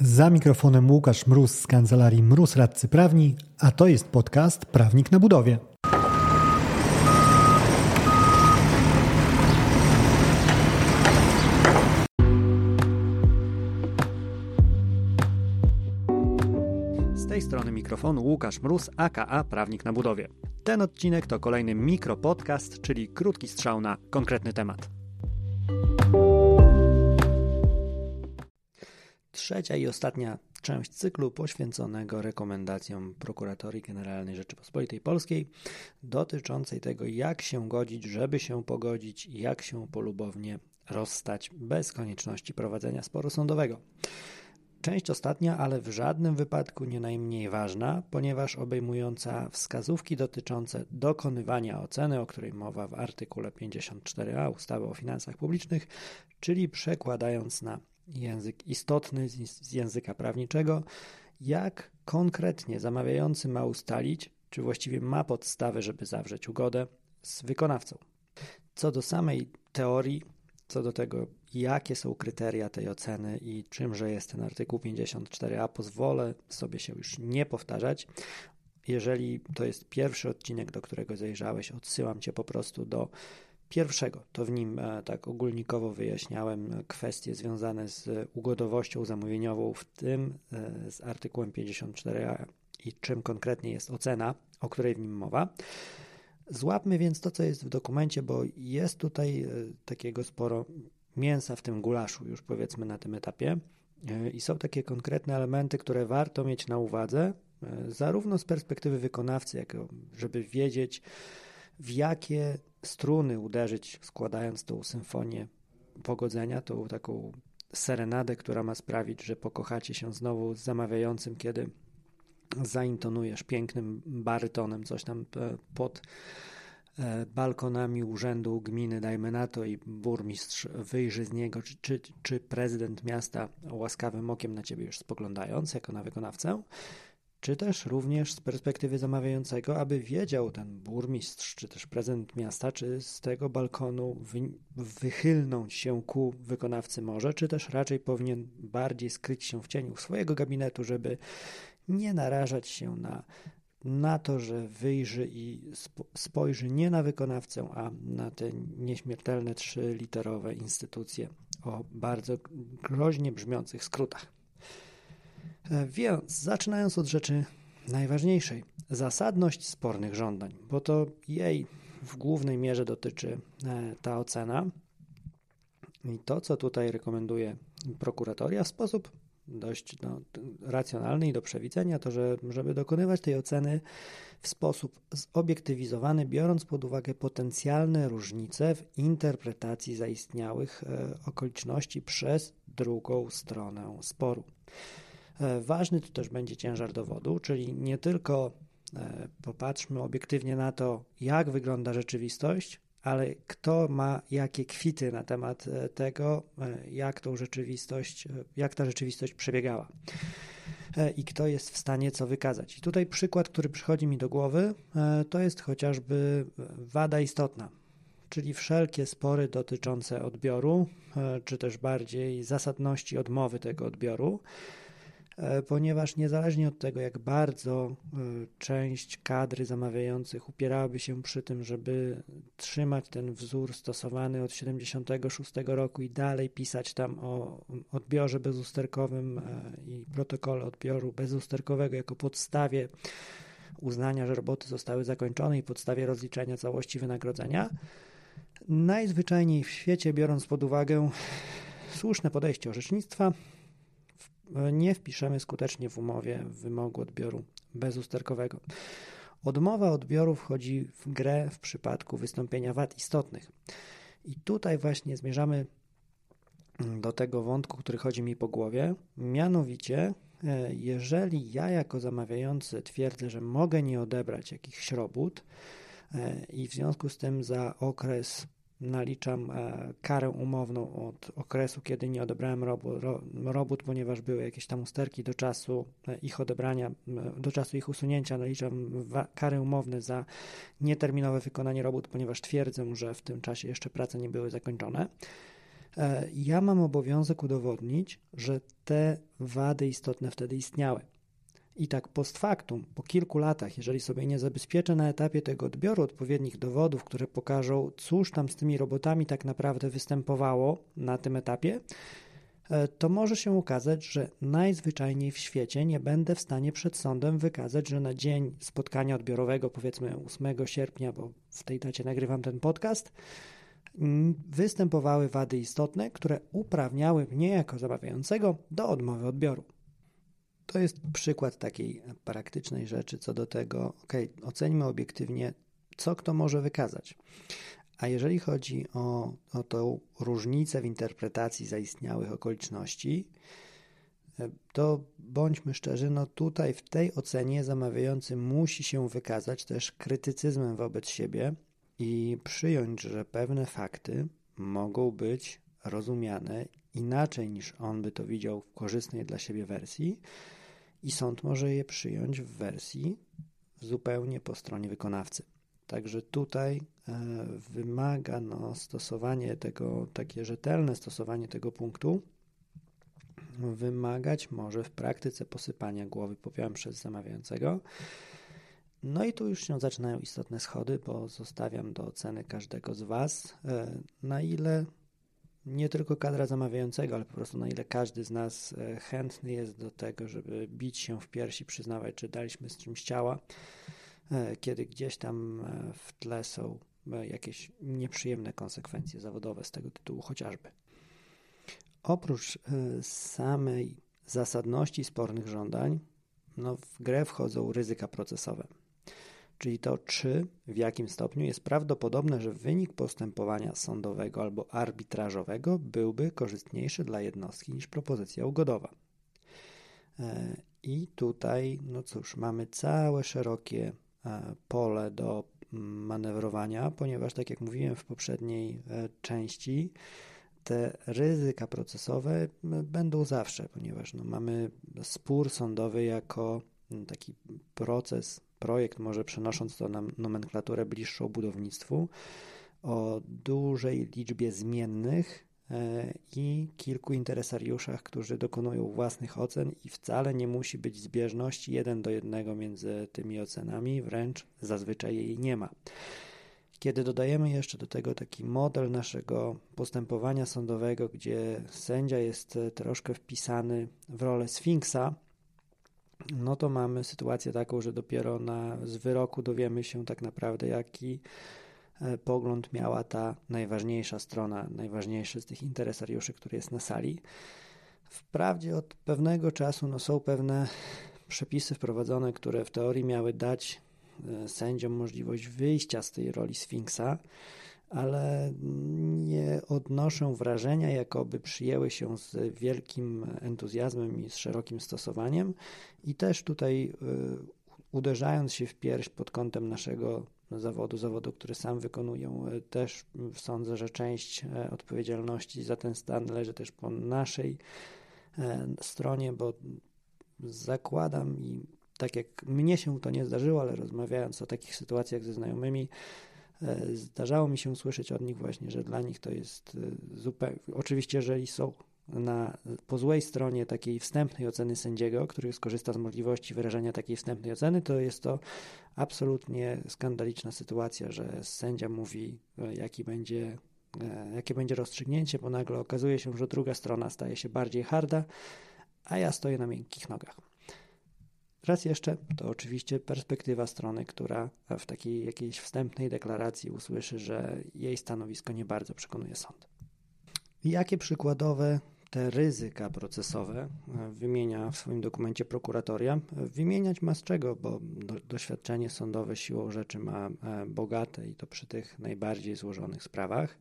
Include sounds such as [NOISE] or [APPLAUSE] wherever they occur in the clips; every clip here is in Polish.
Za mikrofonem Łukasz Mróz z kancelarii Mróz Radcy Prawni, a to jest podcast Prawnik na budowie. Z tej strony mikrofonu Łukasz Mróz, aka Prawnik na budowie. Ten odcinek to kolejny mikropodcast, czyli krótki strzał na konkretny temat. Trzecia i ostatnia część cyklu poświęconego rekomendacjom Prokuratorii Generalnej Rzeczypospolitej Polskiej dotyczącej tego, jak się godzić, żeby się pogodzić, jak się polubownie rozstać bez konieczności prowadzenia sporu sądowego. Część ostatnia, ale w żadnym wypadku nie najmniej ważna, ponieważ obejmująca wskazówki dotyczące dokonywania oceny, o której mowa w artykule 54a ustawy o finansach publicznych, czyli przekładając na język istotny z języka prawniczego, jak konkretnie zamawiający ma ustalić, czy właściwie ma podstawę, żeby zawrzeć ugodę z wykonawcą. Co do samej teorii, co do tego, jakie są kryteria tej oceny i czymże jest ten artykuł 54a, pozwolę sobie się już nie powtarzać. Jeżeli to jest pierwszy odcinek, do którego zajrzałeś, odsyłam cię po prostu do pierwszego. To w nim e, tak ogólnikowo wyjaśniałem kwestie związane z ugodowością zamówieniową, w tym e, z artykułem 54a i czym konkretnie jest ocena, o której w nim mowa. Złapmy więc to, co jest w dokumencie, bo jest tutaj e, takiego sporo mięsa w tym gulaszu, już powiedzmy na tym etapie. I są takie konkretne elementy, które warto mieć na uwadze, zarówno z perspektywy wykonawcy, jak żeby wiedzieć, w jakie struny uderzyć, składając tą symfonię pogodzenia, tą taką serenadę, która ma sprawić, że pokochacie się znowu z zamawiającym, kiedy zaintonujesz pięknym barytonem coś tam e, pod e, balkonami urzędu gminy, dajmy na to, i burmistrz wyjrzy z niego, czy, czy, czy prezydent miasta łaskawym okiem na ciebie już spoglądając, jako na wykonawcę, czy też również z perspektywy zamawiającego, aby wiedział ten burmistrz, czy też prezydent miasta, czy z tego balkonu wy, wychylnąć się ku wykonawcy może, czy też raczej powinien bardziej skryć się w cieniu swojego gabinetu, żeby nie narażać się na, na to, że wyjrzy i spojrzy nie na wykonawcę, a na te nieśmiertelne trzyliterowe instytucje o bardzo groźnie brzmiących skrótach. E, więc zaczynając od rzeczy najważniejszej, zasadność spornych żądań, bo to jej w głównej mierze dotyczy e, ta ocena. I to, co tutaj rekomenduje prokuratoria w sposób dość no, racjonalny i do przewidzenia, to że żeby dokonywać tej oceny w sposób zobiektywizowany, biorąc pod uwagę potencjalne różnice w interpretacji zaistniałych e, okoliczności przez drugą stronę sporu. E, ważny tu też będzie ciężar dowodu, czyli nie tylko e, popatrzmy obiektywnie na to, jak wygląda rzeczywistość, ale kto ma jakie kwity na temat e, tego, jak tą rzeczywistość, jak ta rzeczywistość przebiegała i kto jest w stanie co wykazać. I tutaj przykład, który przychodzi mi do głowy, to jest chociażby wada istotna, czyli wszelkie spory dotyczące odbioru, czy też bardziej zasadności odmowy tego odbioru. E, ponieważ niezależnie od tego, jak bardzo e, część kadry zamawiających upierałaby się przy tym, żeby trzymać ten wzór stosowany od 76 roku i dalej pisać tam o odbiorze bezusterkowym e, i protokole odbioru bezusterkowego jako podstawie uznania, że roboty zostały zakończone i podstawie rozliczenia całości wynagrodzenia, najzwyczajniej w świecie, biorąc pod uwagę słuszne podejście orzecznictwa, nie wpiszemy skutecznie w umowie wymogu odbioru bezusterkowego. Odmowa odbioru wchodzi w grę w przypadku wystąpienia wad istotnych. I tutaj właśnie zmierzamy do tego wątku, który chodzi mi po głowie. Mianowicie, e, jeżeli ja jako zamawiający twierdzę, że mogę nie odebrać jakichś robót e, i w związku z tym za okres naliczam e, karę umowną od okresu, kiedy nie odebrałem robót, ponieważ były jakieś tam usterki do czasu e, ich odebrania, do czasu ich usunięcia, naliczam kary umowne za nieterminowe wykonanie robót, ponieważ twierdzę, że w tym czasie jeszcze prace nie były zakończone. ja mam obowiązek udowodnić, że te wady istotne wtedy istniały. I tak post factum, po kilku latach, jeżeli sobie nie zabezpieczę na etapie tego odbioru odpowiednich dowodów, które pokażą, cóż tam z tymi robotami tak naprawdę występowało na tym etapie, e, to może się okazać, że najzwyczajniej w świecie nie będę w stanie przed sądem wykazać, że na dzień spotkania odbiorowego, powiedzmy 8 sierpnia, bo w tej dacie nagrywam ten podcast, występowały wady istotne, które uprawniały mnie jako zamawiającego do odmowy odbioru. To jest przykład takiej praktycznej rzeczy co do tego, ok, ocenimy obiektywnie, co kto może wykazać. A jeżeli chodzi o, o tą różnicę w interpretacji zaistniałych okoliczności, to bądźmy szczerzy, no tutaj w tej ocenie zamawiający musi się wykazać też krytycyzmem wobec siebie i przyjąć, że pewne fakty mogą być rozumiane inaczej niż on by to widział w korzystnej dla siebie wersji, i sąd może je przyjąć w wersji zupełnie po stronie wykonawcy. Także tutaj e, wymaga no, stosowanie tego, takie rzetelne stosowanie tego punktu, wymagać może w praktyce posypania głowy popiołem przez zamawiającego. No i tu już się zaczynają istotne schody, bo zostawiam do oceny każdego z Was, e, na ile nie tylko kadra zamawiającego, ale po prostu na ile każdy z nas e, chętny jest do tego, żeby bić się w piersi, przyznawać, czy daliśmy z czymś ciała, e, kiedy gdzieś tam e, w tle są jakieś nieprzyjemne konsekwencje zawodowe z tego tytułu chociażby. Oprócz samej zasadności spornych żądań, no w grę wchodzą ryzyka procesowe czyli to, czy w jakim stopniu jest prawdopodobne, że wynik postępowania sądowego albo arbitrażowego byłby korzystniejszy dla jednostki niż propozycja ugodowa. E, I tutaj, no cóż, mamy całe szerokie e, pole do manewrowania, ponieważ, tak jak mówiłem w poprzedniej e, części, te ryzyka procesowe będą zawsze, ponieważ no, mamy spór sądowy jako taki proces projekt, może przenosząc to na nomenklaturę bliższą budownictwu, o dużej liczbie zmiennych e, i kilku interesariuszach, którzy dokonują własnych ocen i wcale nie musi być zbieżności jeden do jednego między tymi ocenami, wręcz zazwyczaj jej nie ma. Kiedy dodajemy jeszcze do tego taki model naszego postępowania sądowego, gdzie sędzia jest troszkę wpisany w rolę sfinksa, no to mamy sytuację taką, że dopiero na, z wyroku dowiemy się tak naprawdę, jaki e, pogląd miała ta najważniejsza strona, najważniejszy z tych interesariuszy, który jest na sali. Wprawdzie od pewnego czasu no, są pewne przepisy wprowadzone, które w teorii miały dać e, sędziom możliwość wyjścia z tej roli Sfinksa, ale nie odnoszę wrażenia, jakoby przyjęły się z wielkim entuzjazmem i z szerokim stosowaniem. I też tutaj, y, uderzając się w pierś pod kątem naszego zawodu, zawodu, który sam wykonuję, y, też sądzę, że część y, odpowiedzialności za ten stan leży też po naszej stronie, bo zakładam i tak jak mnie się to nie zdarzyło, ale rozmawiając o takich sytuacjach ze znajomymi, zdarzało mi się słyszeć od nich właśnie, że dla nich to jest e, zupełnie. Oczywiście, jeżeli są na, po złej stronie takiej wstępnej oceny sędziego, który skorzysta z możliwości wyrażenia takiej wstępnej oceny, to jest to absolutnie skandaliczna sytuacja, że sędzia mówi, e, jaki będzie, jakie będzie rozstrzygnięcie, bo nagle okazuje się, że druga strona staje się bardziej harda, a ja stoję na miękkich nogach. Raz jeszcze, to oczywiście perspektywa strony, która w takiej jakiejś wstępnej deklaracji usłyszy, że jej stanowisko nie bardzo przekonuje sąd. Jakie przykładowe te ryzyka procesowe wymienia w swoim dokumencie prokuratoria? Wymieniać ma z czego, bo do, doświadczenie sądowe siłą rzeczy ma e, bogate i to przy tych najbardziej złożonych sprawach.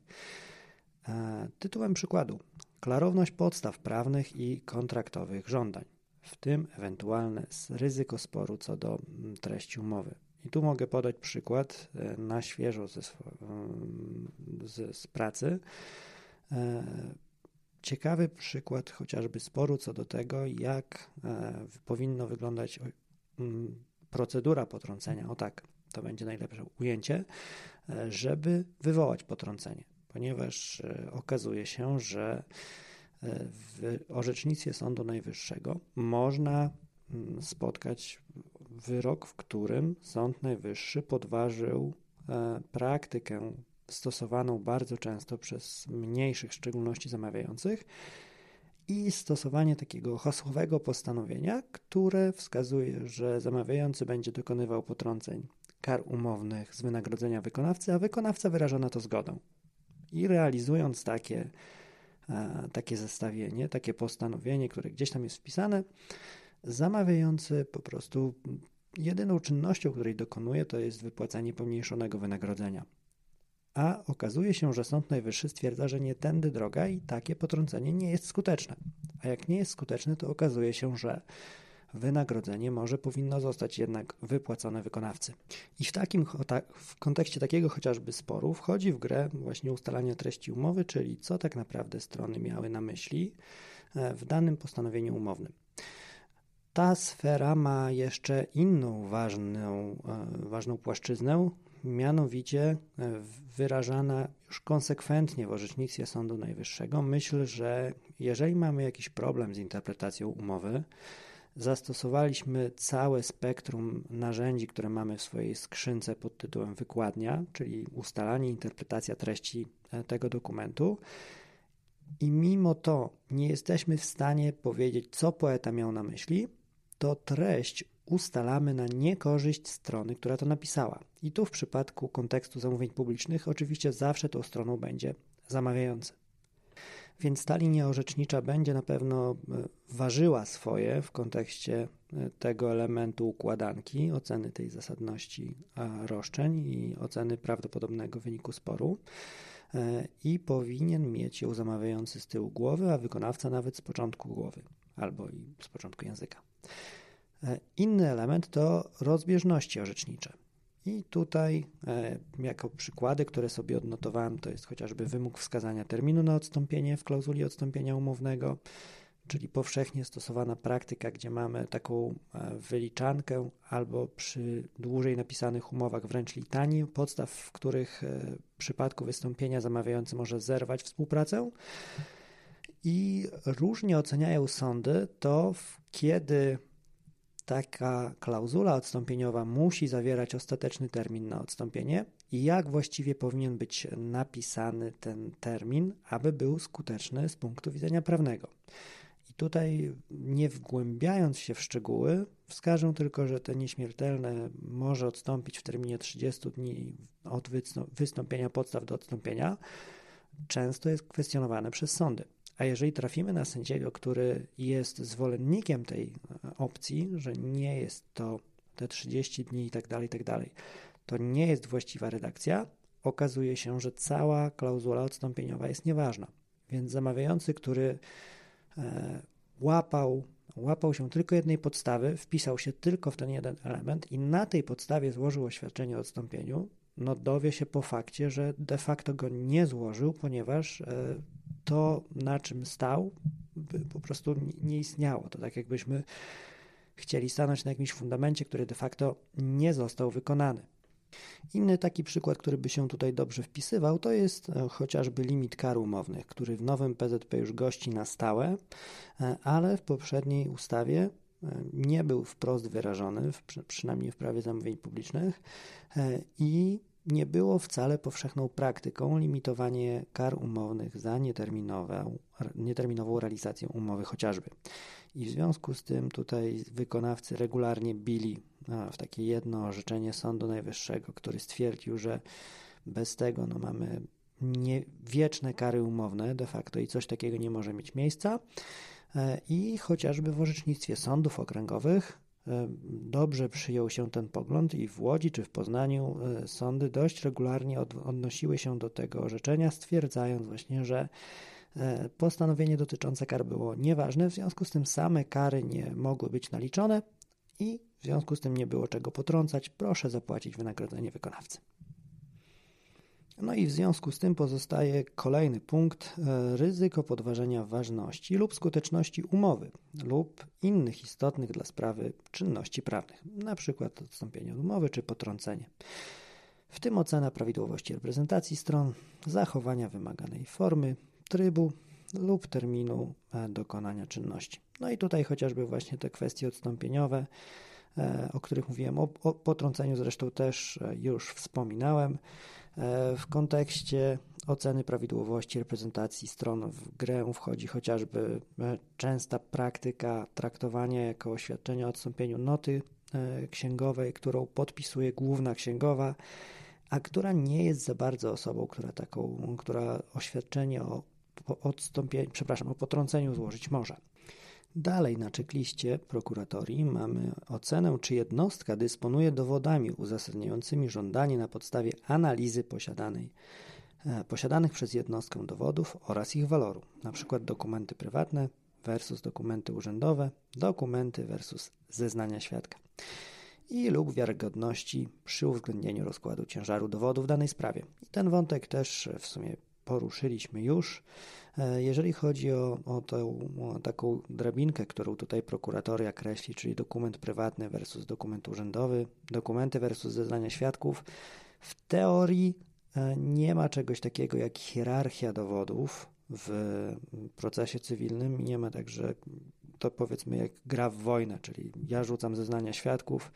E, tytułem przykładu: klarowność podstaw prawnych i kontraktowych żądań w tym ewentualne ryzyko sporu co do mm, treści umowy. I tu mogę podać przykład e, na świeżo ze, z, z pracy. E, ciekawy przykład chociażby sporu co do tego, jak e, powinno wyglądać mm, procedura potrącenia. O tak, to będzie najlepsze ujęcie, żeby wywołać potrącenie ponieważ okazuje się, że w orzecznictwie Sądu Najwyższego można mm, spotkać wyrok, w którym Sąd Najwyższy podważył praktykę stosowaną bardzo często przez mniejszych, w szczególności zamawiających, i stosowanie takiego hasłowego postanowienia, które wskazuje, że zamawiający będzie dokonywał potrąceń kar umownych z wynagrodzenia wykonawcy, a wykonawca wyraża na to zgodę. I realizując takie, e, takie zestawienie, takie postanowienie, które gdzieś tam jest wpisane, zamawiający po prostu jedyną czynnością, której dokonuje, to jest wypłacanie pomniejszonego wynagrodzenia a okazuje się, że Sąd Najwyższy stwierdza, że nie tędy droga i takie potrącenie nie jest skuteczne. A jak nie jest skuteczne, to okazuje się, że wynagrodzenie może powinno zostać jednak wypłacone wykonawcy. I w takim w kontekście takiego chociażby sporu wchodzi w grę właśnie ustalanie treści umowy, czyli co tak naprawdę strony miały na myśli e, w danym postanowieniu umownym. Ta sfera ma jeszcze inną ważną, e, ważną płaszczyznę, mianowicie e, wyrażana już konsekwentnie w orzecznictwie Sądu Najwyższego myśl, że jeżeli mamy jakiś problem z interpretacją umowy, zastosowaliśmy całe spektrum narzędzi, które mamy w swojej skrzynce pod tytułem wykładnia, czyli ustalanie, interpretacja treści e, tego dokumentu. I mimo to nie jesteśmy w stanie powiedzieć, co poeta miał na myśli, to treść ustalamy na niekorzyść strony, która to napisała. I tu w przypadku kontekstu zamówień publicznych oczywiście zawsze tą stroną będzie zamawiający. Więc ta linia orzecznicza będzie na pewno e, ważyła swoje w kontekście e, tego elementu układanki, oceny tej zasadności roszczeń i oceny prawdopodobnego wyniku sporu e, i powinien mieć ją zamawiający z tyłu głowy, a wykonawca nawet z początku głowy albo i z początku języka. Inny element to rozbieżności orzecznicze. I tutaj, e, jako przykłady, które sobie odnotowałem, to jest chociażby wymóg wskazania terminu na odstąpienie w klauzuli odstąpienia umownego, czyli powszechnie stosowana praktyka, gdzie mamy taką e, wyliczankę albo przy dłużej napisanych umowach wręcz litanii podstaw, w których w przypadku wystąpienia zamawiający może zerwać współpracę. I różnie oceniają sądy to, kiedy taka klauzula odstąpieniowa musi zawierać ostateczny termin na odstąpienie i jak właściwie powinien być napisany ten termin, aby był skuteczny z punktu widzenia prawnego. I tutaj, nie wgłębiając się w szczegóły, wskażę tylko, że te nieśmiertelne może odstąpić w terminie 30 dni od wystąpienia podstaw do odstąpienia, często jest kwestionowane przez sądy. A jeżeli trafimy na sędziego, który jest zwolennikiem tej e, opcji, że nie jest to te 30 dni i tak dalej, i tak dalej, to nie jest właściwa redakcja, okazuje się, że cała klauzula odstąpieniowa jest nieważna. Więc zamawiający, który e, łapał, łapał się tylko jednej podstawy, wpisał się tylko w ten jeden element i na tej podstawie złożył oświadczenie o odstąpieniu, no dowie się po fakcie, że de facto go nie złożył, ponieważ e, to, na czym stał, po prostu nie istniało. To tak jakbyśmy chcieli stanąć na jakimś fundamencie, który de facto nie został wykonany. Inny taki przykład, który by się tutaj dobrze wpisywał, to jest e, chociażby limit kar umownych, który w nowym PZP już gości na stałe, e, ale w poprzedniej ustawie nie był wprost wyrażony, przynajmniej w prawie zamówień publicznych i nie było wcale powszechną praktyką limitowanie kar umownych za nieterminową, nieterminową realizację umowy chociażby. I w związku z tym tutaj wykonawcy regularnie bili w takie jedno orzeczenie Sądu Najwyższego, który stwierdził, że bez tego no, mamy nie, wieczne kary umowne de facto i coś takiego nie może mieć miejsca. E, I chociażby w orzecznictwie sądów okręgowych E, dobrze przyjął się ten pogląd i w Łodzi czy w Poznaniu e, sądy dość regularnie odnosiły się do tego orzeczenia, stwierdzając właśnie, że postanowienie dotyczące kar było nieważne, w związku z tym same kary nie mogły być naliczone i w związku z tym nie było czego potrącać, proszę zapłacić wynagrodzenie wykonawcy. No i w związku z tym pozostaje kolejny punkt e, ryzyko podważenia ważności lub skuteczności umowy lub innych istotnych dla sprawy czynności prawnych, przykład odstąpienie od umowy czy potrącenie. w tym ocena prawidłowości reprezentacji stron, zachowania wymaganej formy, trybu lub terminu e, dokonania czynności. No i tutaj chociażby właśnie te kwestie odstąpieniowe, e, o których mówiłem, o, o potrąceniu zresztą też już wspominałem. W kontekście oceny prawidłowości reprezentacji stron w grę wchodzi chociażby częsta praktyka traktowania jako oświadczenia o odstąpieniu noty księgowej, którą podpisuje główna księgowa, a która nie jest za bardzo osobą, która taką, która oświadczenie o odstąpieniu, przepraszam, o potrąceniu złożyć może. Dalej na czekliście prokuratorii mamy ocenę, czy jednostka dysponuje dowodami uzasadniającymi żądanie na podstawie analizy posiadanej, e, posiadanych przez jednostkę dowodów oraz ich waloru, np. dokumenty prywatne versus dokumenty urzędowe, dokumenty versus zeznania świadka i lub wiarygodności przy uwzględnieniu rozkładu ciężaru dowodu w danej sprawie. I ten wątek też w sumie poruszyliśmy już. E, jeżeli chodzi o, o tą o taką drabinkę, którą tutaj prokuratoria kreśli, czyli dokument prywatny versus dokument urzędowy, dokumenty versus zeznania świadków, w teorii e, nie ma czegoś takiego jak hierarchia dowodów w procesie cywilnym. Nie ma także to powiedzmy jak gra w wojnę, czyli ja rzucam zeznania świadków,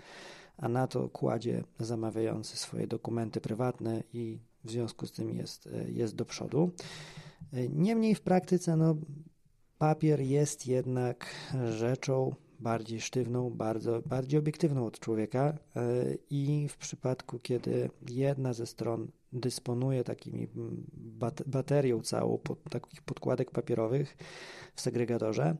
a na to kładzie zamawiający swoje dokumenty prywatne i w związku z tym jest, jest do przodu. Niemniej w praktyce no, papier jest jednak rzeczą bardziej sztywną, bardzo, bardziej obiektywną od człowieka e, i w przypadku, kiedy jedna ze stron dysponuje takimi baterią całą pod, takich podkładek papierowych w segregatorze,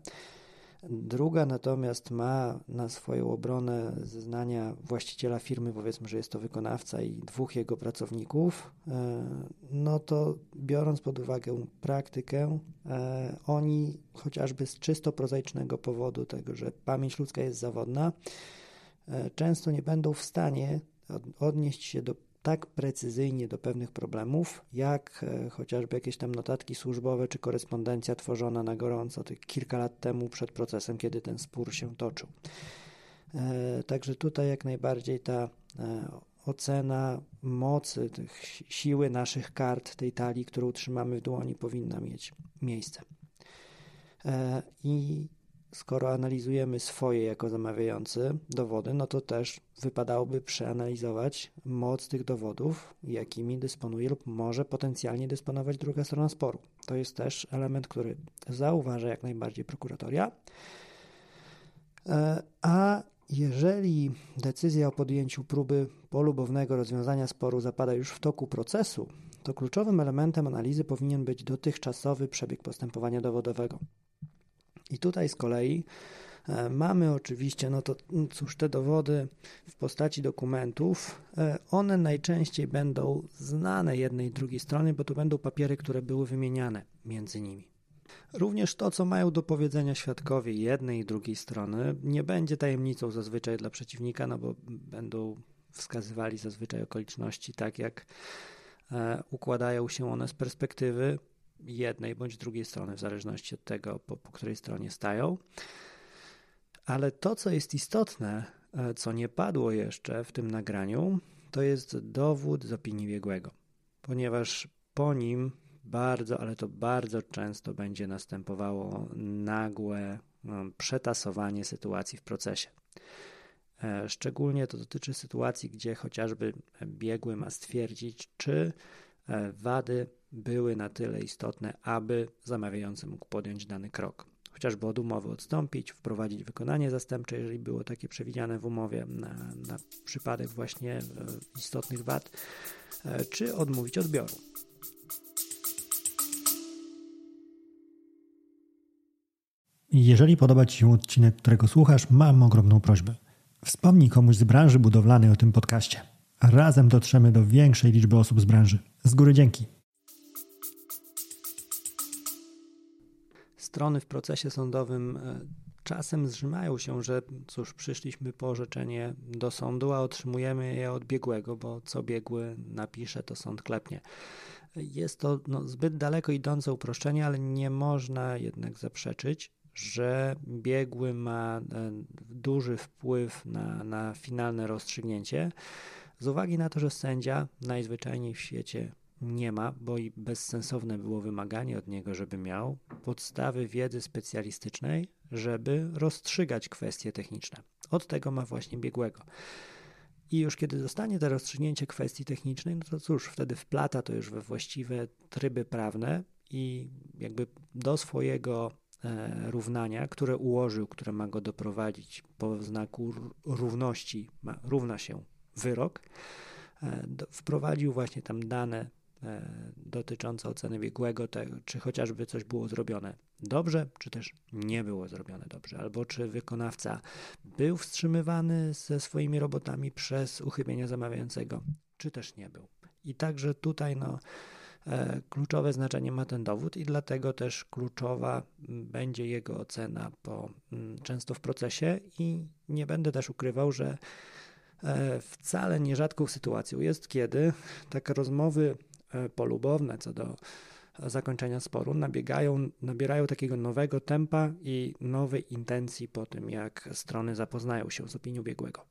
Druga natomiast ma na swoją obronę zeznania właściciela firmy, powiedzmy, że jest to wykonawca i dwóch jego pracowników, e, no to biorąc pod uwagę praktykę, e, oni chociażby z czysto prozaicznego powodu tego, że pamięć ludzka jest zawodna, e, często nie będą w stanie odnieść się do tak precyzyjnie do pewnych problemów, jak e, chociażby jakieś tam notatki służbowe czy korespondencja tworzona na gorąco tych kilka lat temu przed procesem, kiedy ten spór się toczył. E, także tutaj jak najbardziej ta e, ocena mocy, tych siły naszych kart, tej talii, którą trzymamy w dłoni, powinna mieć miejsce. I skoro analizujemy swoje jako zamawiający dowody, no to też wypadałoby przeanalizować moc tych dowodów, jakimi dysponuje lub może potencjalnie dysponować druga strona sporu. To jest też element, który zauważa jak najbardziej prokuratoria. E, a jeżeli decyzja o podjęciu próby polubownego rozwiązania sporu zapada już w toku procesu, to kluczowym elementem analizy powinien być dotychczasowy przebieg postępowania dowodowego. I tutaj z kolei e, mamy oczywiście, no to cóż, te dowody w postaci dokumentów, e, one najczęściej będą znane jednej i drugiej stronie, bo to będą papiery, które były wymieniane między nimi. Również to, co mają do powiedzenia świadkowie jednej i drugiej strony, nie będzie tajemnicą zazwyczaj dla przeciwnika, no bo będą wskazywali zazwyczaj okoliczności tak, jak e, układają się one z perspektywy jednej bądź drugiej strony, w zależności od tego, po, po której stronie stają. Ale to, co jest istotne, e, co nie padło jeszcze w tym nagraniu, to jest dowód z opinii biegłego, ponieważ po nim bardzo, ale to bardzo często będzie następowało nagłe no, przetasowanie sytuacji w procesie. E, szczególnie to dotyczy sytuacji, gdzie chociażby biegły ma stwierdzić, czy e, wady były na tyle istotne, aby zamawiający mógł podjąć dany krok. Chociażby od umowy odstąpić, wprowadzić wykonanie zastępcze, jeżeli było takie przewidziane w umowie na, na przypadek właśnie e, istotnych wad, e, czy odmówić odbioru. Jeżeli podoba Ci się odcinek, którego słuchasz, mam ogromną prośbę. Wspomnij komuś z branży budowlanej o tym podcaście. Razem dotrzemy do większej liczby osób z branży. Z góry dzięki. Strony w procesie sądowym e, czasem zrzymają się, że cóż, przyszliśmy po orzeczenie do sądu, a otrzymujemy je od biegłego, bo co biegły napisze, to sąd klepnie. Jest to no, zbyt daleko idące uproszczenie, ale nie można jednak zaprzeczyć, że biegły ma e, duży wpływ na, na finalne rozstrzygnięcie. Z uwagi na to, że sędzia najzwyczajniej w świecie nie ma, bo i bezsensowne było wymaganie od niego, żeby miał podstawy wiedzy specjalistycznej, żeby rozstrzygać kwestie techniczne. Od tego ma właśnie biegłego. I już kiedy dostanie to rozstrzygnięcie kwestii technicznej, no to cóż, wtedy wplata to już we właściwe tryby prawne i jakby do swojego e, równania, które ułożył, które ma go doprowadzić po znaku równości, ma, równa się wyrok, e, wprowadził właśnie tam dane dotyczące oceny biegłego, tego, czy chociażby coś było zrobione dobrze, czy też nie było zrobione dobrze, albo czy wykonawca był wstrzymywany ze swoimi robotami przez uchybienie zamawiającego, czy też nie był. I także tutaj no, e, kluczowe znaczenie ma ten dowód i dlatego też kluczowa będzie jego ocena po, często w procesie i nie będę też ukrywał, że e, wcale nierzadką sytuacją jest, kiedy [LAUGHS] takie rozmowy e, polubowne co do zakończenia sporu nabiegają, nabierają takiego nowego tempa i nowej intencji po tym, jak strony zapoznają się z opinią biegłego.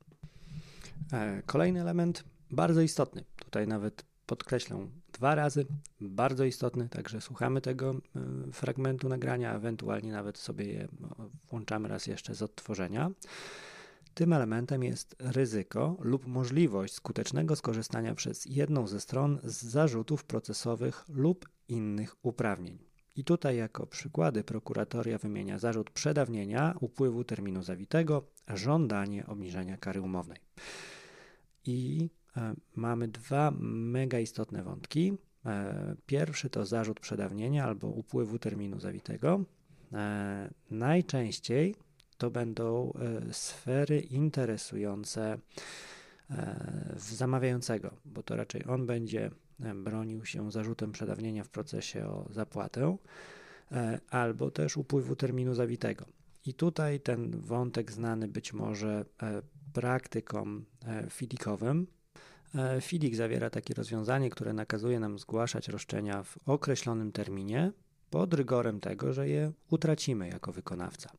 E, kolejny element, bardzo istotny, tutaj nawet podkreślę dwa razy, bardzo istotny, także słuchamy tego e, fragmentu nagrania, ewentualnie nawet sobie je włączamy raz jeszcze z odtworzenia. Tym elementem jest ryzyko lub możliwość skutecznego skorzystania przez jedną ze stron z zarzutów procesowych lub innych uprawnień. I tutaj jako przykłady prokuratoria wymienia zarzut przedawnienia, upływu terminu zawitego, żądanie obniżenia kary umownej. I e, mamy dwa mega istotne wątki. E, pierwszy to zarzut przedawnienia albo upływu terminu zawitego. E, najczęściej to będą e, sfery interesujące e, zamawiającego, bo to raczej on będzie e, bronił się zarzutem przedawnienia w procesie o zapłatę, albo też upływu terminu zawitego. I tutaj ten wątek znany być może praktykom filikowym. Filik zawiera takie rozwiązanie, które nakazuje nam zgłaszać roszczenia w określonym terminie pod rygorem tego, że je utracimy jako wykonawca.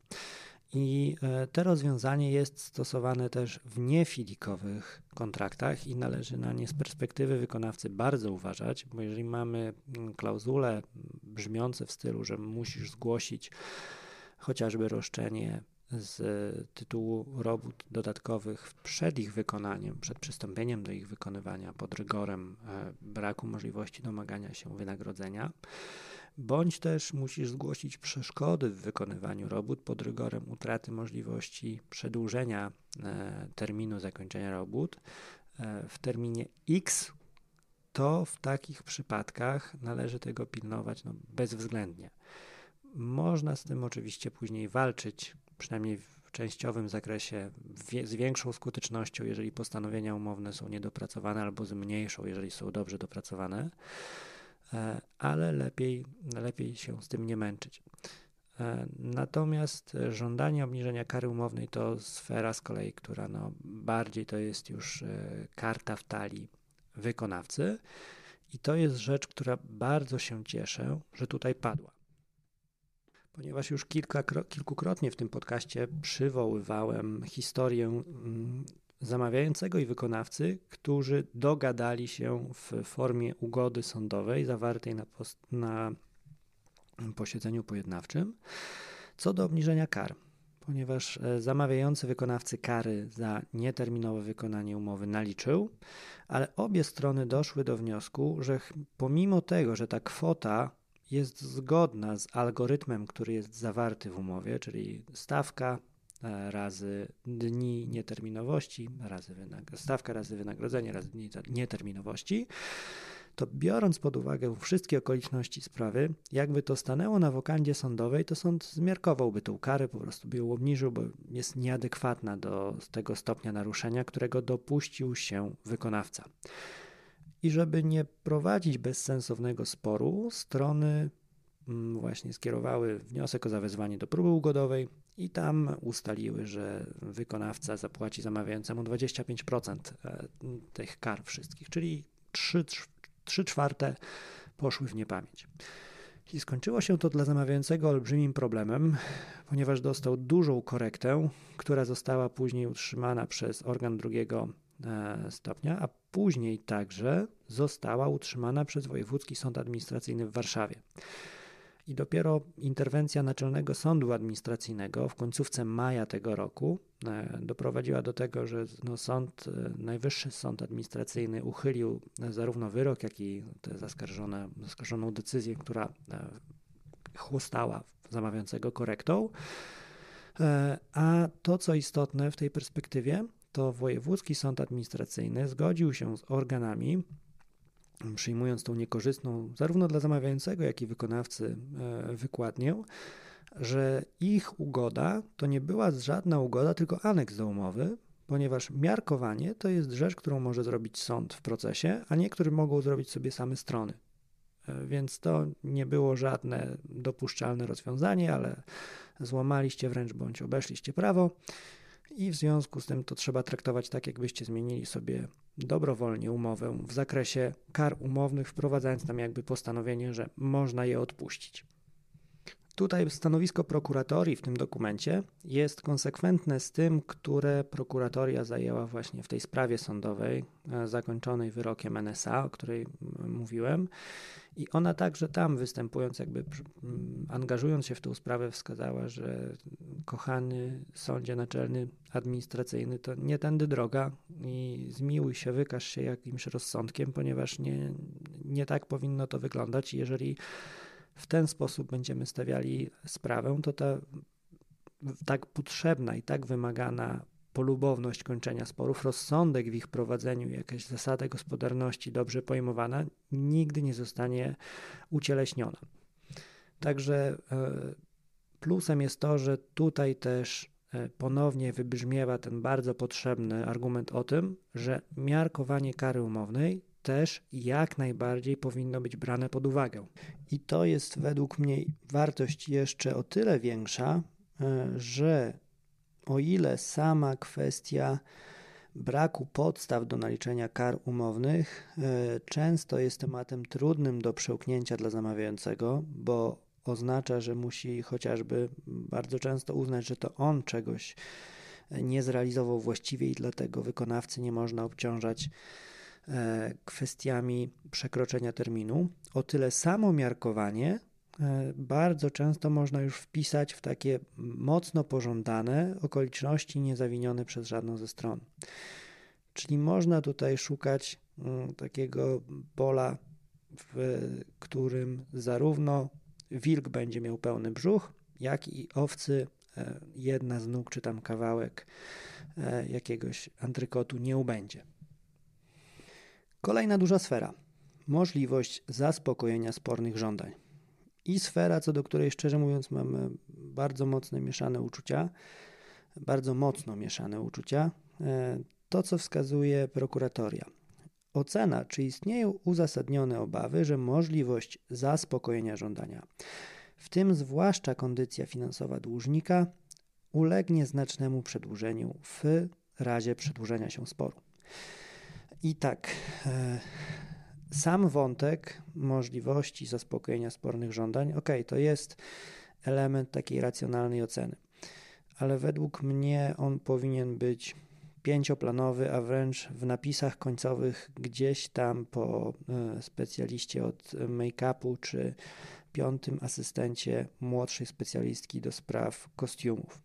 I e, to rozwiązanie jest stosowane też w niefilikowych kontraktach i należy na nie z perspektywy wykonawcy bardzo uważać, bo jeżeli mamy mm, klauzule brzmiące w stylu, że musisz zgłosić chociażby roszczenie z tytułu robót dodatkowych przed ich wykonaniem, przed przystąpieniem do ich wykonywania pod rygorem e, braku możliwości domagania się wynagrodzenia, bądź też musisz zgłosić przeszkody w wykonywaniu robót pod rygorem utraty możliwości przedłużenia e, terminu zakończenia robót e, w terminie X, to w takich przypadkach należy tego pilnować no, bezwzględnie. Można z tym oczywiście później walczyć, przynajmniej w częściowym zakresie, z większą skutecznością, jeżeli postanowienia umowne są niedopracowane, albo z mniejszą, jeżeli są dobrze dopracowane. E, ale lepiej, lepiej się z tym nie męczyć. E, natomiast żądanie obniżenia kary umownej to sfera z kolei, która no bardziej to jest już e, karta w talii wykonawcy i to jest rzecz, która bardzo się cieszę, że tutaj padła. Ponieważ już kilka, kilkukrotnie w tym podcaście przywoływałem historię mm, zamawiającego i wykonawcy, którzy dogadali się w formie ugody sądowej zawartej na, na posiedzeniu pojednawczym co do obniżenia kar, ponieważ e, zamawiający wykonawcy kary za nieterminowe wykonanie umowy naliczył, ale obie strony doszły do wniosku, że pomimo tego, że ta kwota jest zgodna z algorytmem, który jest zawarty w umowie, czyli stawka razy dni nieterminowości, razy stawka razy wynagrodzenie, razy dni nieterminowości, to biorąc pod uwagę wszystkie okoliczności sprawy, jakby to stanęło na wokandzie sądowej, to sąd zmiarkowałby tą karę, po prostu by ją obniżył, bo jest nieadekwatna do tego stopnia naruszenia, którego dopuścił się wykonawca. I żeby nie prowadzić bezsensownego sporu, strony właśnie skierowały wniosek o zawezwanie do próby ugodowej, i tam ustaliły, że wykonawca zapłaci zamawiającemu 25% e, tych kar wszystkich, czyli 3, 3 czwarte poszły w niepamięć. I skończyło się to dla zamawiającego olbrzymim problemem, ponieważ dostał dużą korektę, która została później utrzymana przez organ drugiego stopnia, a później także została utrzymana przez Wojewódzki Sąd Administracyjny w Warszawie. I dopiero interwencja Naczelnego Sądu Administracyjnego w końcówce maja tego roku e, doprowadziła do tego, że no sąd, e, Najwyższy Sąd Administracyjny uchylił zarówno wyrok, jak i tę zaskarżoną decyzję, która e, chłostała zamawiającego korektą. A to, co istotne w tej perspektywie, to Wojewódzki Sąd Administracyjny zgodził się z organami przyjmując tą niekorzystną zarówno dla zamawiającego, jak i wykonawcy e, wykładnię, że ich ugoda to nie była żadna ugoda, tylko aneks do umowy, ponieważ miarkowanie to jest rzecz, którą może zrobić sąd w procesie, a niektórzy mogą zrobić sobie same strony. E, więc to nie było żadne dopuszczalne rozwiązanie, ale złamaliście wręcz bądź obeszliście prawo i w związku z tym to trzeba traktować tak, jakbyście zmienili sobie dobrowolnie umowę w zakresie kar umownych, wprowadzając tam jakby postanowienie, że można je odpuścić. Tutaj stanowisko prokuratorii w tym dokumencie jest konsekwentne z tym, które prokuratoria zajęła właśnie w tej sprawie sądowej e, zakończonej wyrokiem NSA, o której mówiłem. I ona także tam występując, jakby angażując się w tę sprawę, wskazała, że kochany sądzie naczelny administracyjny to nie tędy droga i zmiłuj się, wykaż się jakimś rozsądkiem, ponieważ nie, nie tak powinno to wyglądać. Jeżeli w ten sposób będziemy stawiali sprawę, to ta tak potrzebna i tak wymagana polubowność kończenia sporów, rozsądek w ich prowadzeniu, jakaś zasada gospodarności dobrze pojmowana, nigdy nie zostanie ucieleśniona. Także e, plusem jest to, że tutaj też e, ponownie wybrzmiewa ten bardzo potrzebny argument o tym, że miarkowanie kary umownej też jak najbardziej powinno być brane pod uwagę. I to jest według mnie wartość jeszcze o tyle większa, e, że o ile sama kwestia braku podstaw do naliczenia kar umownych e, często jest tematem trudnym do przełknięcia dla zamawiającego, bo oznacza, że musi chociażby bardzo często uznać, że to on czegoś nie zrealizował właściwie i dlatego wykonawcy nie można obciążać e, kwestiami przekroczenia terminu. O tyle samo miarkowanie E, bardzo często można już wpisać w takie mocno pożądane okoliczności niezawinione przez żadną ze stron. Czyli można tutaj szukać mm, takiego pola, w którym zarówno wilk będzie miał pełny brzuch, jak i owcy e, jedna z nóg czy tam kawałek e, jakiegoś antrykotu nie ubędzie. Kolejna duża sfera. Możliwość zaspokojenia spornych żądań i sfera, co do której szczerze mówiąc mamy bardzo mocne mieszane uczucia, bardzo mocno mieszane uczucia, e, to co wskazuje prokuratoria. Ocena, czy istnieją uzasadnione obawy, że możliwość zaspokojenia żądania, w tym zwłaszcza kondycja finansowa dłużnika, ulegnie znacznemu przedłużeniu w razie przedłużenia się sporu. I tak, e, sam wątek możliwości zaspokojenia spornych żądań, ok, to jest element takiej racjonalnej oceny, ale według mnie on powinien być pięcioplanowy, a wręcz w napisach końcowych gdzieś tam po e, specjaliście od make-upu czy piątym asystencie młodszej specjalistki do spraw kostiumów.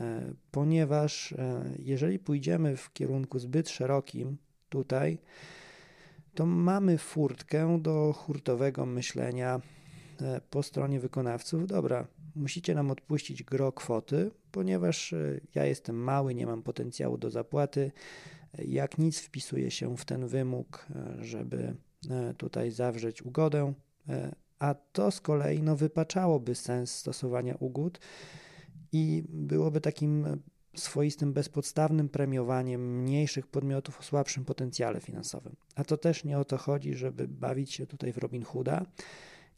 E, ponieważ jeżeli pójdziemy w kierunku zbyt szerokim tutaj, to mamy furtkę do hurtowego myślenia e, po stronie wykonawców. Dobra, musicie nam odpuścić gro kwoty, ponieważ e, ja jestem mały, nie mam potencjału do zapłaty. Jak nic wpisuje się w ten wymóg, e, żeby tutaj zawrzeć ugodę, a to z kolei no, wypaczałoby sens stosowania ugód i byłoby takim swoistym bezpodstawnym premiowaniem mniejszych podmiotów o słabszym potencjale finansowym. A to też nie o to chodzi, żeby bawić się tutaj w Robin Hooda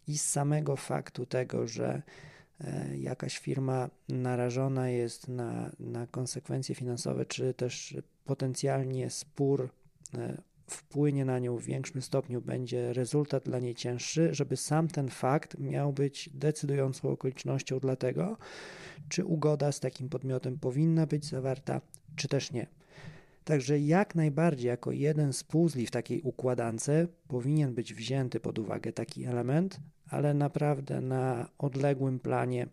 i z samego faktu tego, że e, jakaś firma narażona jest na, na konsekwencje finansowe, czy też potencjalnie spór e, wpłynie na nią w większym stopniu, będzie rezultat dla niej cięższy, żeby sam ten fakt miał być decydującą okolicznością dla tego, czy ugoda z takim podmiotem powinna być zawarta, czy też nie. Także jak najbardziej jako jeden z puzli w takiej układance powinien być wzięty pod uwagę taki element, ale naprawdę na odległym planie,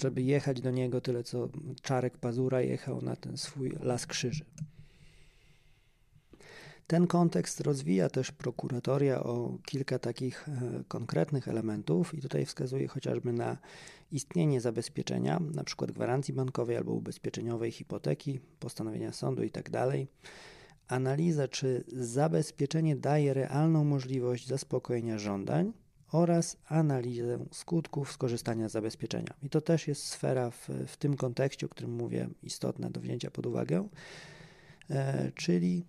żeby jechać do niego tyle co Czarek Pazura jechał na ten swój las krzyży. Ten kontekst rozwija też prokuratoria o kilka takich e, konkretnych elementów i tutaj wskazuje chociażby na istnienie zabezpieczenia, np. gwarancji bankowej albo ubezpieczeniowej hipoteki, postanowienia sądu itd. Tak Analiza, czy zabezpieczenie daje realną możliwość zaspokojenia żądań oraz analizę skutków skorzystania z zabezpieczenia. I to też jest sfera w, w tym kontekście, o którym mówię, istotna do wzięcia pod uwagę, e, czyli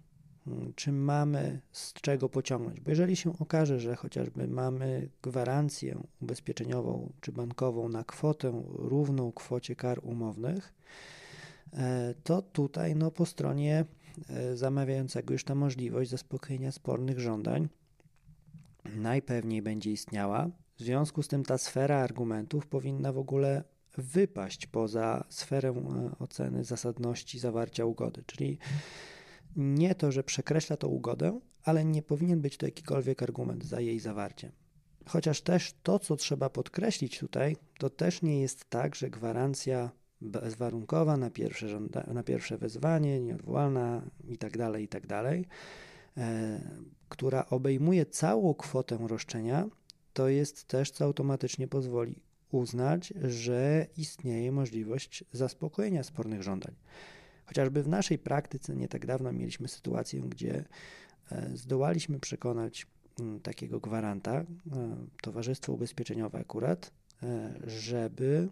czy mamy z czego pociągnąć. Bo jeżeli się okaże, że chociażby mamy gwarancję ubezpieczeniową czy bankową na kwotę równą kwocie kar umownych, e, to tutaj no, po stronie e, zamawiającego już ta możliwość zaspokojenia spornych żądań najpewniej będzie istniała. W związku z tym ta sfera argumentów powinna w ogóle wypaść poza sferę e, oceny zasadności zawarcia ugody, czyli nie to, że przekreśla to ugodę, ale nie powinien być to jakikolwiek argument za jej zawarciem. Chociaż też to, co trzeba podkreślić tutaj, to też nie jest tak, że gwarancja bezwarunkowa na pierwsze, żąda- na pierwsze wezwanie, nieodwołalna itd., tak itd., tak e, która obejmuje całą kwotę roszczenia, to jest też, co automatycznie pozwoli uznać, że istnieje możliwość zaspokojenia spornych żądań. Chociażby w naszej praktyce nie tak dawno mieliśmy sytuację, gdzie e, zdołaliśmy przekonać mm, takiego gwaranta, e, Towarzystwo Ubezpieczeniowe akurat, e, żeby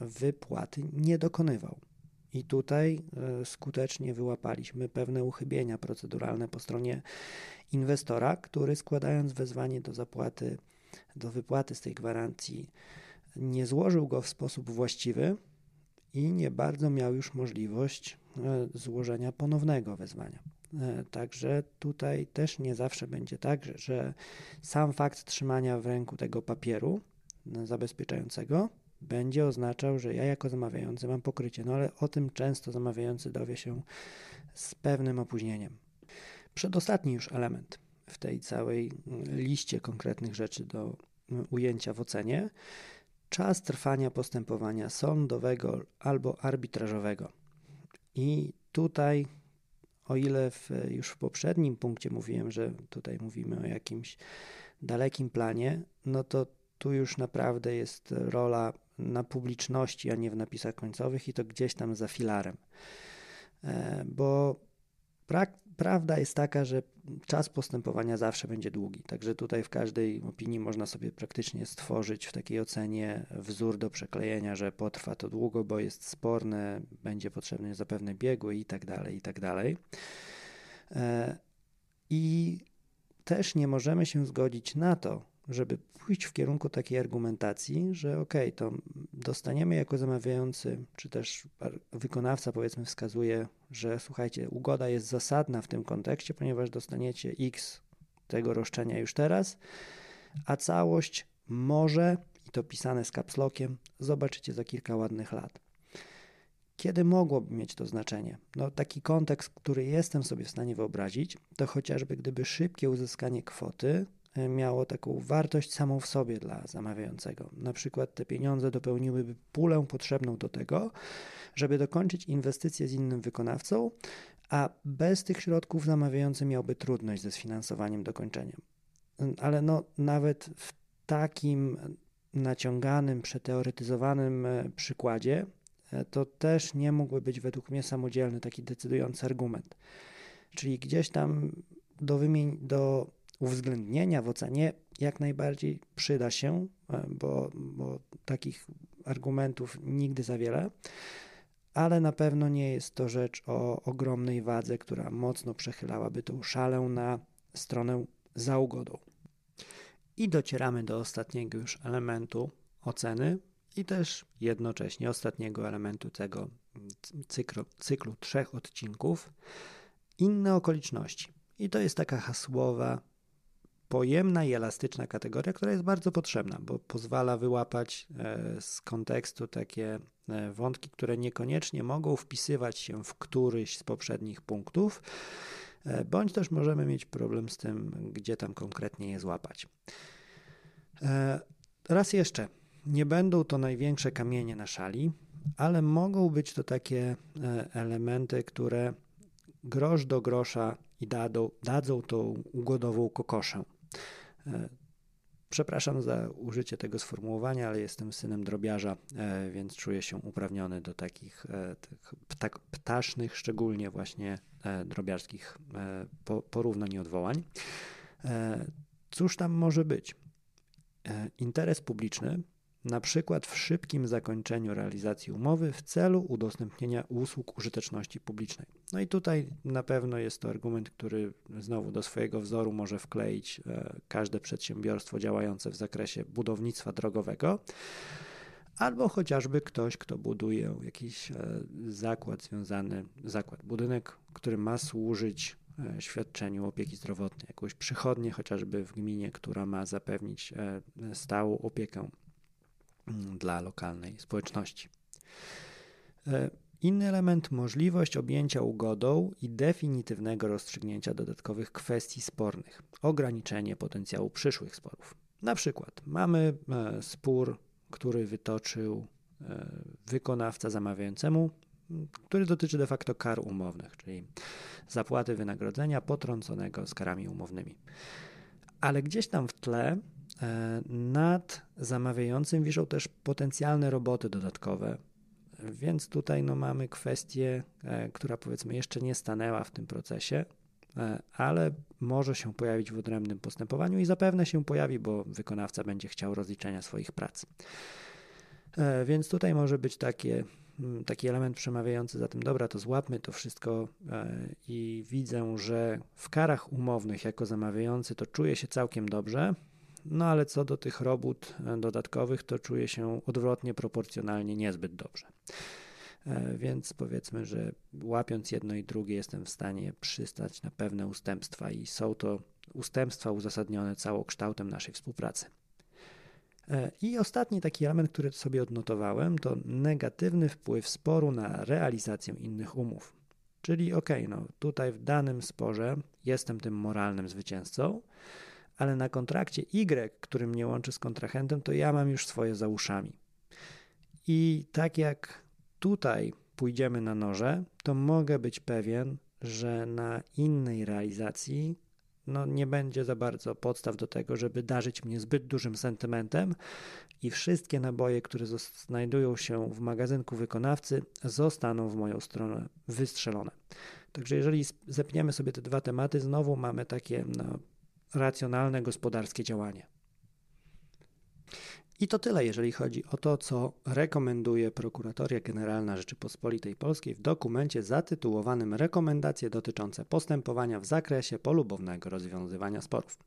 wypłaty nie dokonywał. I tutaj skutecznie wyłapaliśmy pewne uchybienia proceduralne po stronie inwestora, który składając wezwanie do zapłaty, do wypłaty z tej gwarancji, nie złożył go w sposób właściwy, i nie bardzo miał już możliwość e, złożenia ponownego wezwania. E, także tutaj też nie zawsze będzie tak, że sam fakt trzymania w ręku tego papieru e, zabezpieczającego będzie oznaczał, że ja jako zamawiający mam pokrycie. No ale o tym często zamawiający dowie się z pewnym opóźnieniem. Przedostatni już element w tej całej liście konkretnych rzeczy do ujęcia w ocenie czas trwania postępowania sądowego albo arbitrażowego. I tutaj, o ile w, już w poprzednim punkcie mówiłem, że tutaj mówimy o jakimś dalekim planie, no to tu już naprawdę jest rola na publiczności, a nie w napisach końcowych i to gdzieś tam za filarem. E, bo prawda jest taka, że czas postępowania zawsze będzie długi. Także tutaj w każdej opinii można sobie praktycznie stworzyć w takiej ocenie wzór do przeklejenia, że potrwa to długo, bo jest sporne, będzie potrzebny zapewne biegły i tak dalej, i tak dalej. E, I też nie możemy się zgodzić na to, żeby pójść w kierunku takiej argumentacji, że ok, to dostaniemy jako zamawiający, czy też wykonawca powiedzmy wskazuje, że słuchajcie, ugoda jest zasadna w tym kontekście, ponieważ dostaniecie X tego roszczenia już teraz, a całość może, i to pisane z kapslokiem, zobaczycie za kilka ładnych lat. Kiedy mogłoby mieć to znaczenie? No, taki kontekst, który jestem sobie w stanie wyobrazić, to chociażby gdyby szybkie uzyskanie kwoty miało taką wartość samą w sobie dla zamawiającego. Na przykład te pieniądze dopełniłyby pulę potrzebną do tego, żeby dokończyć inwestycje z innym wykonawcą, a bez tych środków zamawiający miałby trudność ze sfinansowaniem dokończeniem. Ale no, nawet w takim naciąganym, przeteoretyzowanym e, przykładzie, e, to też nie mógłby być według mnie samodzielny taki decydujący argument. Czyli gdzieś tam do, wymień, do uwzględnienia w ocenie jak najbardziej przyda się, e, bo, bo takich argumentów nigdy za wiele, ale na pewno nie jest to rzecz o ogromnej wadze, która mocno przechylałaby tą szalę na stronę za ugodą. I docieramy do ostatniego już elementu oceny i też jednocześnie ostatniego elementu tego cyklu, cyklu trzech odcinków inne okoliczności. I to jest taka hasłowa pojemna i elastyczna kategoria, która jest bardzo potrzebna, bo pozwala wyłapać e, z kontekstu takie e, wątki, które niekoniecznie mogą wpisywać się w któryś z poprzednich punktów, e, bądź też możemy mieć problem z tym, gdzie tam konkretnie je złapać. Raz jeszcze, nie będą to największe kamienie na szali, ale mogą być to takie elementy, które grosz do grosza i dadzą, dadzą tą ugodową kokoszę. E, przepraszam za użycie tego sformułowania, ale jestem synem drobiarza, e, więc czuję się uprawniony do takich e, ptak, ptasznych, szczególnie właśnie drobiarskich porównań i odwołań. Cóż tam może być? Interes publiczny na przykład w szybkim zakończeniu realizacji umowy w celu udostępnienia usług użyteczności publicznej. No i tutaj na pewno jest to argument, który znowu do swojego wzoru może wkleić e, każde przedsiębiorstwo działające w zakresie budownictwa drogowego. Albo chociażby ktoś, kto buduje jakiś e, zakład związany, zakład, budynek, który ma służyć e, świadczeniu opieki zdrowotnej, jakąś przychodnię chociażby w gminie, która ma zapewnić stałą opiekę dla lokalnej społeczności. E, inny element możliwość objęcia ugodą i definitywnego rozstrzygnięcia dodatkowych kwestii spornych, ograniczenie potencjału przyszłych sporów. Na przykład mamy e, spór, który wytoczył e, wykonawca zamawiającemu, który dotyczy de facto kar umownych, czyli zapłaty wynagrodzenia potrąconego z karami umownymi. Ale gdzieś tam w tle nad zamawiającym wiszą też potencjalne roboty dodatkowe, więc tutaj no, mamy kwestię, e, która powiedzmy jeszcze nie stanęła w tym procesie, e, ale może się pojawić w odrębnym postępowaniu i zapewne się pojawi, bo wykonawca będzie chciał rozliczenia swoich prac. Więc tutaj może być takie, taki element przemawiający za tym, dobra, to złapmy to wszystko i widzę, że w karach umownych jako zamawiający to czuję się całkiem dobrze, no ale co do tych robót e, dodatkowych, to czuję się odwrotnie proporcjonalnie niezbyt dobrze. E, więc powiedzmy, że łapiąc jedno i drugie, jestem w stanie przystać na pewne ustępstwa, i są to ustępstwa uzasadnione całokształtem naszej współpracy. E, I ostatni taki element, który sobie odnotowałem, to negatywny wpływ sporu na realizację innych umów. Czyli, ok, no tutaj w danym sporze jestem tym moralnym zwycięzcą, ale na kontrakcie Y, który mnie łączy z kontrahentem, to ja mam już swoje za uszami. I tak jak tutaj pójdziemy na noże, to mogę być pewien, że na innej realizacji no, nie będzie za bardzo podstaw do tego, żeby darzyć mnie zbyt dużym sentymentem i wszystkie naboje, które znajdują się w magazynku wykonawcy, zostaną w moją stronę wystrzelone. Także jeżeli zepniemy sobie te dwa tematy, znowu mamy takie no, racjonalne gospodarskie działanie. I to tyle, jeżeli chodzi o to, co rekomenduje Prokuratoria Generalna Rzeczypospolitej Polskiej w dokumencie zatytułowanym Rekomendacje dotyczące postępowania w zakresie polubownego rozwiązywania sporów.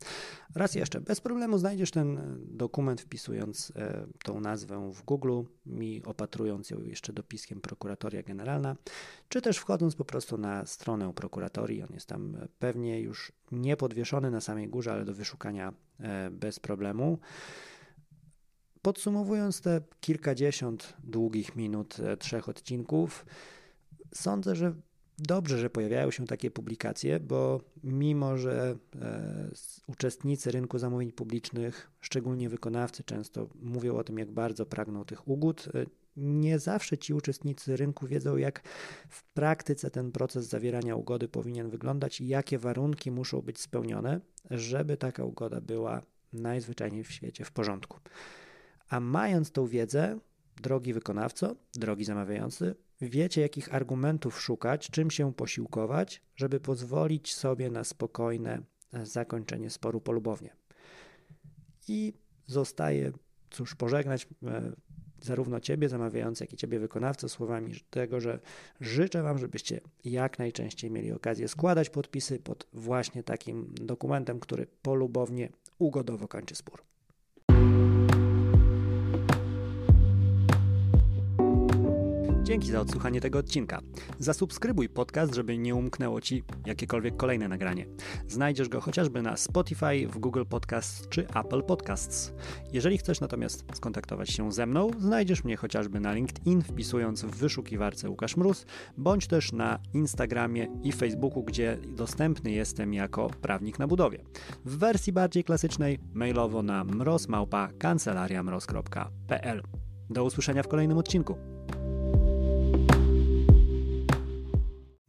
Raz jeszcze, bez problemu znajdziesz ten dokument wpisując e, tą nazwę w Google i opatrując ją jeszcze dopiskiem Prokuratoria Generalna, czy też wchodząc po prostu na stronę prokuratorii. On jest tam pewnie już nie podwieszony na samej górze, ale do wyszukania e, bez problemu. Podsumowując te kilkadziesiąt długich minut e, trzech odcinków, sądzę, że dobrze, że pojawiają się takie publikacje, bo mimo, że e, uczestnicy rynku zamówień publicznych, szczególnie wykonawcy, często mówią o tym, jak bardzo pragną tych ugód, e, nie zawsze ci uczestnicy rynku wiedzą, jak w praktyce ten proces zawierania ugody powinien wyglądać i jakie warunki muszą być spełnione, żeby taka ugoda była najzwyczajniej w świecie w porządku. A mając tą wiedzę, drogi wykonawco, drogi zamawiający, wiecie, jakich argumentów szukać, czym się posiłkować, żeby pozwolić sobie na spokojne e, zakończenie sporu polubownie. I zostaje, cóż, pożegnać e, zarówno Ciebie zamawiający, jak i Ciebie wykonawcę słowami tego, że życzę Wam, żebyście jak najczęściej mieli okazję składać podpisy pod właśnie takim dokumentem, który polubownie, ugodowo kończy spór. Dzięki za odsłuchanie tego odcinka. Zasubskrybuj podcast, żeby nie umknęło Ci jakiekolwiek kolejne nagranie. Znajdziesz go chociażby na Spotify, w Google Podcasts czy Apple Podcasts. Jeżeli chcesz natomiast skontaktować się ze mną, znajdziesz mnie chociażby na LinkedIn, wpisując w wyszukiwarce Łukasz Mróz, bądź też na Instagramie i Facebooku, gdzie dostępny jestem jako prawnik na budowie. W wersji bardziej klasycznej mailowo na mrozmałpa.kancelariamroz.pl. Do usłyszenia w kolejnym odcinku.